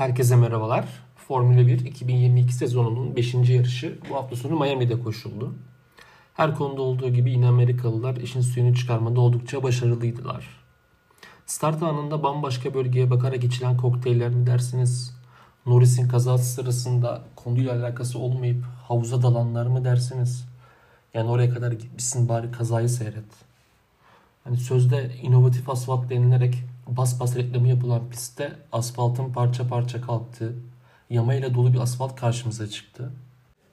Herkese merhabalar. Formula 1 2022 sezonunun 5. yarışı bu hafta sonu Miami'de koşuldu. Her konuda olduğu gibi yine Amerikalılar işin suyunu çıkarmada oldukça başarılıydılar. Start anında bambaşka bölgeye bakarak içilen kokteyller mi dersiniz? Norris'in kazası sırasında konuyla alakası olmayıp havuza dalanlar mı dersiniz? Yani oraya kadar gitmişsin bari kazayı seyret. Hani sözde inovatif asfalt denilerek bas bas reklamı yapılan pistte asfaltın parça parça kalktığı, yamayla dolu bir asfalt karşımıza çıktı.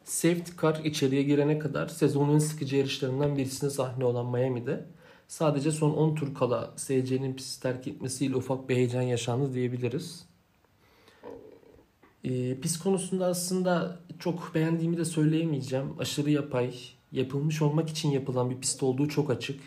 Safety car içeriye girene kadar sezonun sıkıcı yarışlarından birisine sahne olan Miami'de sadece son 10 tur kala SC'nin pisti terk etmesiyle ufak bir heyecan yaşandı diyebiliriz. Ee, pist konusunda aslında çok beğendiğimi de söyleyemeyeceğim. Aşırı yapay, yapılmış olmak için yapılan bir pist olduğu çok açık.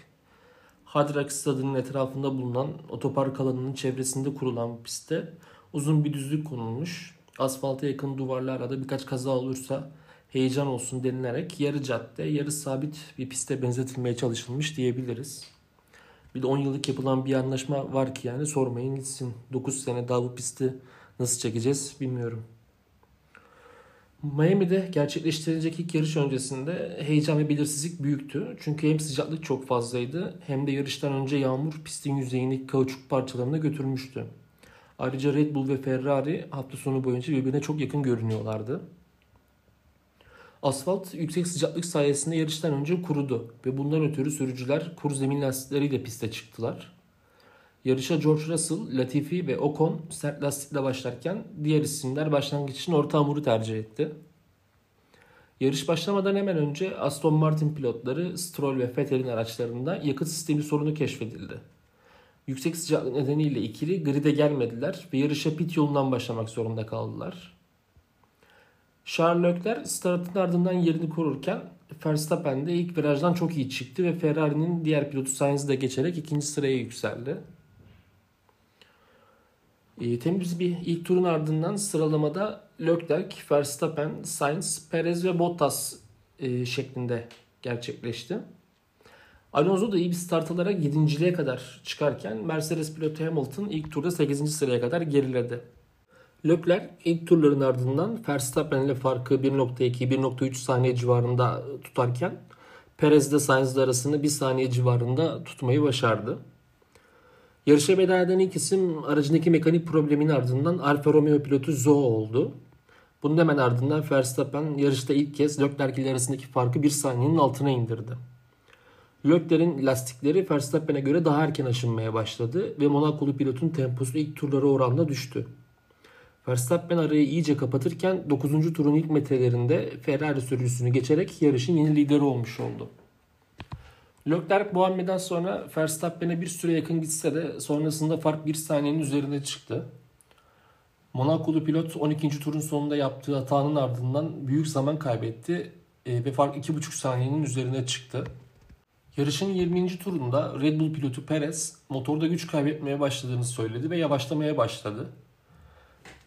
Hard Rock Stadı'nın etrafında bulunan otopark alanının çevresinde kurulan pistte uzun bir düzlük konulmuş. Asfalta yakın duvarlarla da birkaç kaza olursa heyecan olsun denilerek yarı cadde, yarı sabit bir piste benzetilmeye çalışılmış diyebiliriz. Bir de 10 yıllık yapılan bir anlaşma var ki yani sormayın gitsin. 9 sene daha bu pisti nasıl çekeceğiz bilmiyorum. Miami'de gerçekleştirilecek ilk yarış öncesinde heyecan ve belirsizlik büyüktü. Çünkü hem sıcaklık çok fazlaydı hem de yarıştan önce yağmur pistin yüzeyindeki kauçuk parçalarını götürmüştü. Ayrıca Red Bull ve Ferrari hafta sonu boyunca birbirine çok yakın görünüyorlardı. Asfalt yüksek sıcaklık sayesinde yarıştan önce kurudu ve bundan ötürü sürücüler kuru zemin lastikleriyle piste çıktılar. Yarışa George Russell, Latifi ve Ocon sert lastikle başlarken diğer isimler başlangıç için orta hamuru tercih etti. Yarış başlamadan hemen önce Aston Martin pilotları Stroll ve Vettel'in araçlarında yakıt sistemi sorunu keşfedildi. Yüksek sıcaklık nedeniyle ikili grid'e gelmediler ve yarışa pit yolundan başlamak zorunda kaldılar. Charles Leclerc startın ardından yerini korurken Verstappen de ilk virajdan çok iyi çıktı ve Ferrari'nin diğer pilotu Sainz'i de geçerek ikinci sıraya yükseldi. E, temiz bir ilk turun ardından sıralamada Leclerc, Verstappen, Sainz, Perez ve Bottas e, şeklinde gerçekleşti. Alonso da iyi bir start alarak 7.liğe kadar çıkarken Mercedes pilotu Hamilton ilk turda 8. sıraya kadar geriledi. Leclerc ilk turların ardından Verstappen ile farkı 1.2-1.3 saniye civarında tutarken Perez de Sainz arasını 1 saniye civarında tutmayı başardı. Yarışa veda eden ilk isim aracındaki mekanik problemin ardından Alfa Romeo pilotu Zhou oldu. Bunun hemen ardından Verstappen yarışta ilk kez Leclerc arasındaki farkı 1 saniyenin altına indirdi. Leclerc'in lastikleri Verstappen'e göre daha erken aşınmaya başladı ve Monakolu pilotun temposu ilk turlara oranla düştü. Verstappen arayı iyice kapatırken 9. turun ilk metrelerinde Ferrari sürücüsünü geçerek yarışın yeni lideri olmuş oldu. Leclerc bu hamleden sonra Verstappen'e bir süre yakın gitse de sonrasında fark bir saniyenin üzerine çıktı. Monakolu pilot 12. turun sonunda yaptığı hatanın ardından büyük zaman kaybetti e, ve fark 2,5 saniyenin üzerine çıktı. Yarışın 20. turunda Red Bull pilotu Perez motorda güç kaybetmeye başladığını söyledi ve yavaşlamaya başladı.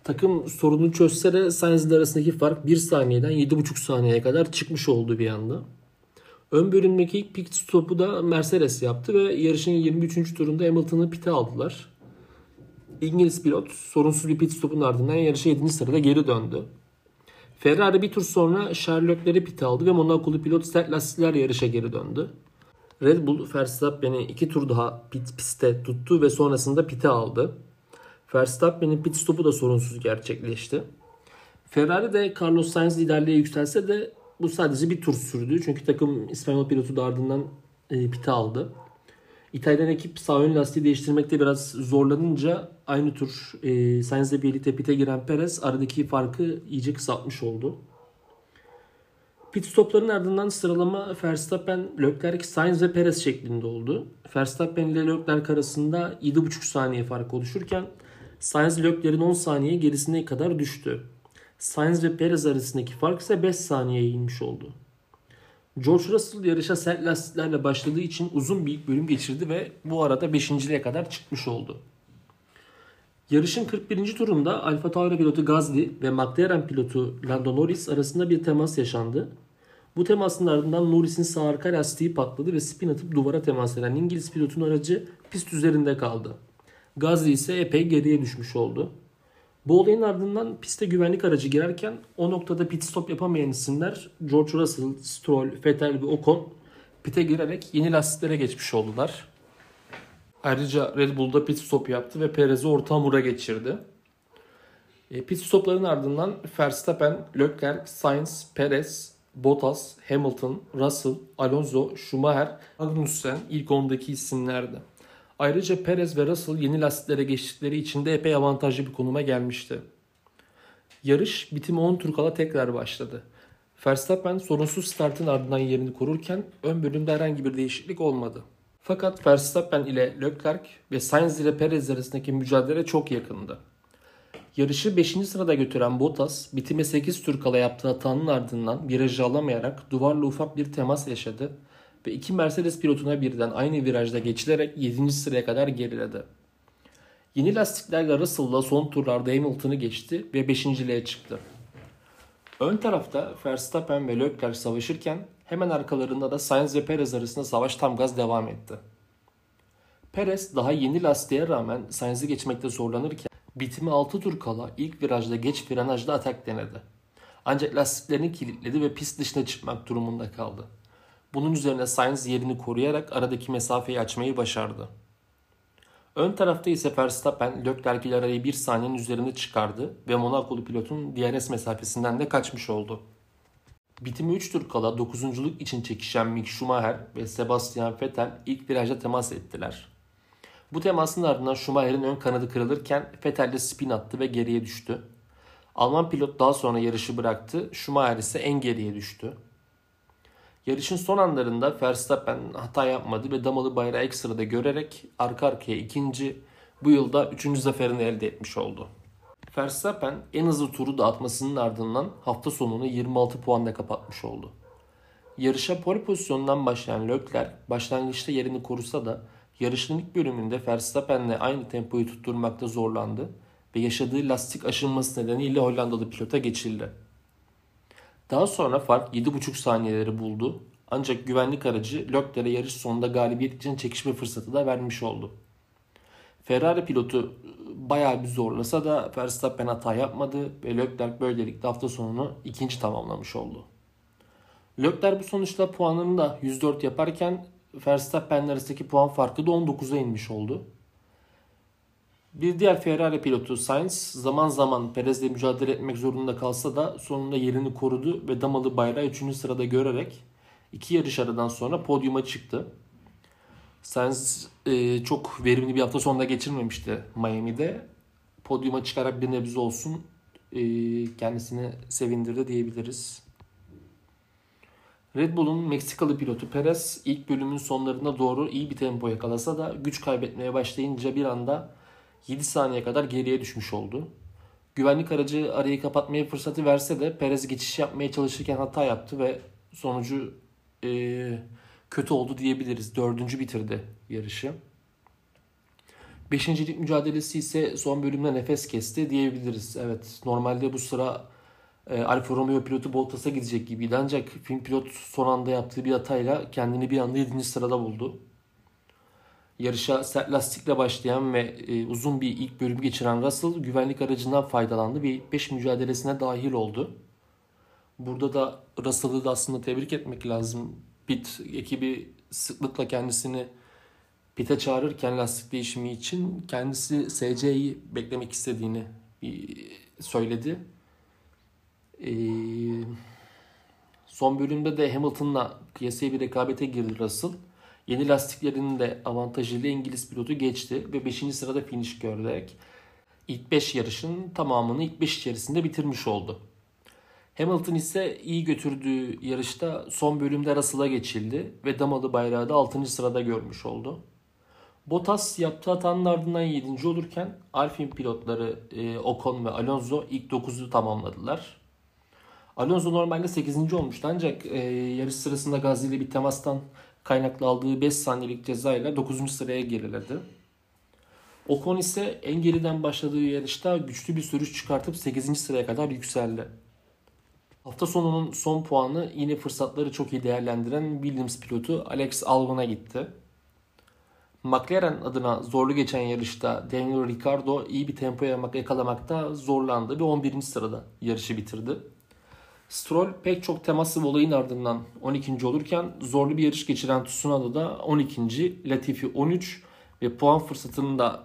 Takım sorunu çözse de Sainz arasındaki fark 1 saniyeden 7,5 saniyeye kadar çıkmış oldu bir anda. Ön bölümdeki ilk pit stopu da Mercedes yaptı ve yarışın 23. turunda Hamilton'ı pite aldılar. İngiliz pilot sorunsuz bir pit stopun ardından yarışa 7. sırada geri döndü. Ferrari bir tur sonra Sherlock'leri pite aldı ve Monakolu pilot sert lastikler yarışa geri döndü. Red Bull Verstappen'i iki tur daha pit pistte tuttu ve sonrasında pite aldı. Verstappen'in pit stopu da sorunsuz gerçekleşti. Ferrari de Carlos Sainz liderliğe yükselse de bu sadece bir tur sürdü. Çünkü takım İspanyol pilotu da ardından e, pite aldı. İtalyan ekip sağ ön lastiği değiştirmekte biraz zorlanınca aynı tur e, Sainz'le birlikte pite giren Perez aradaki farkı iyice kısaltmış oldu. Pit stopların ardından sıralama Verstappen, Leclerc, Sainz ve Perez şeklinde oldu. Verstappen ile Leclerc arasında 7,5 saniye fark oluşurken Sainz Leclerc'in 10 saniye gerisine kadar düştü. Sainz ve Perez arasındaki fark ise 5 saniyeye inmiş oldu. George Russell yarışa sert lastiklerle başladığı için uzun bir bölüm geçirdi ve bu arada 5.liğe kadar çıkmış oldu. Yarışın 41. turunda Alfa Tauri pilotu Gasly ve McLaren pilotu Lando Norris arasında bir temas yaşandı. Bu temasın ardından Norris'in sağ arka lastiği patladı ve spin atıp duvara temas eden İngiliz pilotun aracı pist üzerinde kaldı. Gasly ise epey geriye düşmüş oldu. Bu olayın ardından piste güvenlik aracı girerken o noktada pit stop yapamayan isimler George Russell, Stroll, Vettel ve Ocon pite girerek yeni lastiklere geçmiş oldular. Ayrıca Red Bull'da pit stop yaptı ve Perez'i orta hamura geçirdi. E, pit stopların ardından Verstappen, Leclerc, Sainz, Perez, Bottas, Hamilton, Russell, Alonso, Schumacher, Magnussen ilk 10'daki isimlerdi. Ayrıca Perez ve Russell yeni lastiklere geçtikleri için de epey avantajlı bir konuma gelmişti. Yarış bitimi 10 tur kala tekrar başladı. Verstappen sorunsuz startın ardından yerini korurken ön bölümde herhangi bir değişiklik olmadı. Fakat Verstappen ile Leclerc ve Sainz ile Perez arasındaki mücadele çok yakındı. Yarışı 5. sırada götüren Bottas bitime 8 tur kala yaptığı hatanın ardından virajı alamayarak duvarla ufak bir temas yaşadı ve iki Mercedes pilotuna birden aynı virajda geçilerek 7. sıraya kadar geriledi. Yeni lastiklerle Russell'la son turlarda Hamilton'ı geçti ve 5.liğe çıktı. Ön tarafta Verstappen ve Leclerc savaşırken hemen arkalarında da Sainz ve Perez arasında savaş tam gaz devam etti. Perez daha yeni lastiğe rağmen Sainz'i geçmekte zorlanırken bitimi 6 tur kala ilk virajda geç frenajda atak denedi. Ancak lastiklerini kilitledi ve pist dışına çıkmak durumunda kaldı. Bunun üzerine Sainz yerini koruyarak aradaki mesafeyi açmayı başardı. Ön tarafta ise Verstappen Leclerc ile arayı bir saniyenin üzerinde çıkardı ve Monakolu pilotun DRS mesafesinden de kaçmış oldu. Bitimi 3 tur kala 9. için çekişen Mick Schumacher ve Sebastian Vettel ilk virajda temas ettiler. Bu temasın ardından Schumacher'in ön kanadı kırılırken Vettel de spin attı ve geriye düştü. Alman pilot daha sonra yarışı bıraktı. Schumacher ise en geriye düştü. Yarışın son anlarında Verstappen hata yapmadı ve damalı bayrağı ekstrada görerek arka arkaya ikinci, bu yılda üçüncü zaferini elde etmiş oldu. Verstappen en hızlı turu dağıtmasının ardından hafta sonunu 26 puanla kapatmış oldu. Yarışa pole pozisyonundan başlayan Leclerc başlangıçta yerini korusa da yarışın ilk bölümünde Verstappen'le aynı tempoyu tutturmakta zorlandı ve yaşadığı lastik aşınması nedeniyle Hollandalı pilota geçildi. Daha sonra fark 7,5 saniyeleri buldu. Ancak güvenlik aracı Leclerc'e yarış sonunda galibiyet için çekişme fırsatı da vermiş oldu. Ferrari pilotu bayağı bir zorlasa da Verstappen hata yapmadı ve Leclerc böylelikle hafta sonunu ikinci tamamlamış oldu. Leclerc bu sonuçta puanını da 104 yaparken Verstappen arasındaki puan farkı da 19'a inmiş oldu. Bir diğer Ferrari pilotu Sainz zaman zaman Perez'le mücadele etmek zorunda kalsa da sonunda yerini korudu ve damalı bayrağı 3. sırada görerek iki yarış aradan sonra podyuma çıktı. Sainz e, çok verimli bir hafta sonunda geçirmemişti Miami'de. Podyuma çıkarak bir nebze olsun e, kendisini sevindirdi diyebiliriz. Red Bull'un Meksikalı pilotu Perez ilk bölümün sonlarına doğru iyi bir tempo yakalasa da güç kaybetmeye başlayınca bir anda 7 saniye kadar geriye düşmüş oldu. Güvenlik aracı arayı kapatmaya fırsatı verse de Perez geçiş yapmaya çalışırken hata yaptı ve sonucu e, kötü oldu diyebiliriz. Dördüncü bitirdi yarışı. Beşincilik mücadelesi ise son bölümde nefes kesti diyebiliriz. Evet normalde bu sıra e, Alfa Romeo pilotu Bottas'a gidecek gibiydi. Ancak film pilot son anda yaptığı bir hatayla kendini bir anda 7. sırada buldu. Yarışa sert lastikle başlayan ve e, uzun bir ilk bölüm geçiren Russell güvenlik aracından faydalandı ve 5 mücadelesine dahil oldu. Burada da Russell'ı da aslında tebrik etmek lazım. Pit ekibi sıklıkla kendisini pite çağırırken lastik değişimi için kendisi SC'yi beklemek istediğini söyledi. Ee, son bölümde de Hamilton'la kıyasaya bir rekabete girdi Russell. Yeni lastiklerinin de avantajıyla İngiliz pilotu geçti ve 5. sırada finish görerek ilk 5 yarışın tamamını ilk 5 içerisinde bitirmiş oldu. Hamilton ise iyi götürdüğü yarışta son bölümde Russell'a geçildi ve damalı bayrağı da 6. sırada görmüş oldu. Bottas yaptığı hatanın ardından 7. olurken Alpine pilotları e, Ocon ve Alonso ilk 9'u tamamladılar. Alonso normalde 8. olmuştu ancak e, yarış sırasında Gazi ile bir temastan kaynaklı aldığı 5 saniyelik cezayla 9. sıraya geriledi. Ocon ise en geriden başladığı yarışta güçlü bir sürüş çıkartıp 8. sıraya kadar yükseldi. Hafta sonunun son puanı yine fırsatları çok iyi değerlendiren Williams pilotu Alex Albon'a gitti. McLaren adına zorlu geçen yarışta Daniel Ricciardo iyi bir tempo yakalamakta zorlandı ve 11. sırada yarışı bitirdi. Stroll pek çok temaslı olayın ardından 12. olurken zorlu bir yarış geçiren Tsunoda da 12. Latifi 13 ve puan fırsatını da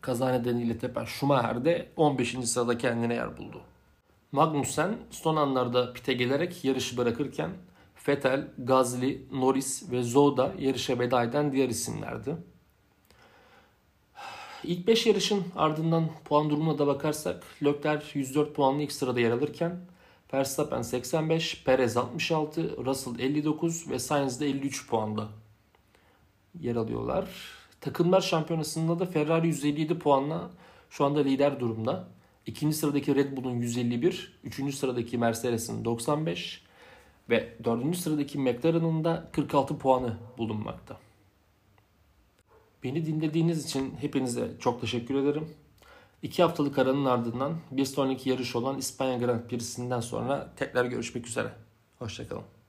kaza nedeniyle tepen Schumacher de 15. sırada kendine yer buldu. Magnussen son anlarda pite gelerek yarışı bırakırken Vettel, Gasly, Norris ve Zhou da yarışa veda eden diğer isimlerdi. İlk 5 yarışın ardından puan durumuna da bakarsak Leclerc 104 puanlı ilk sırada yer alırken Verstappen 85, Perez 66, Russell 59 ve Sainz de 53 puanda yer alıyorlar. Takımlar şampiyonasında da Ferrari 157 puanla şu anda lider durumda. İkinci sıradaki Red Bull'un 151, üçüncü sıradaki Mercedes'in 95 ve dördüncü sıradaki McLaren'ın da 46 puanı bulunmakta. Beni dinlediğiniz için hepinize çok teşekkür ederim. İki haftalık aranın ardından bir sonraki yarış olan İspanya Grand Prix'sinden sonra tekrar görüşmek üzere. Hoşçakalın.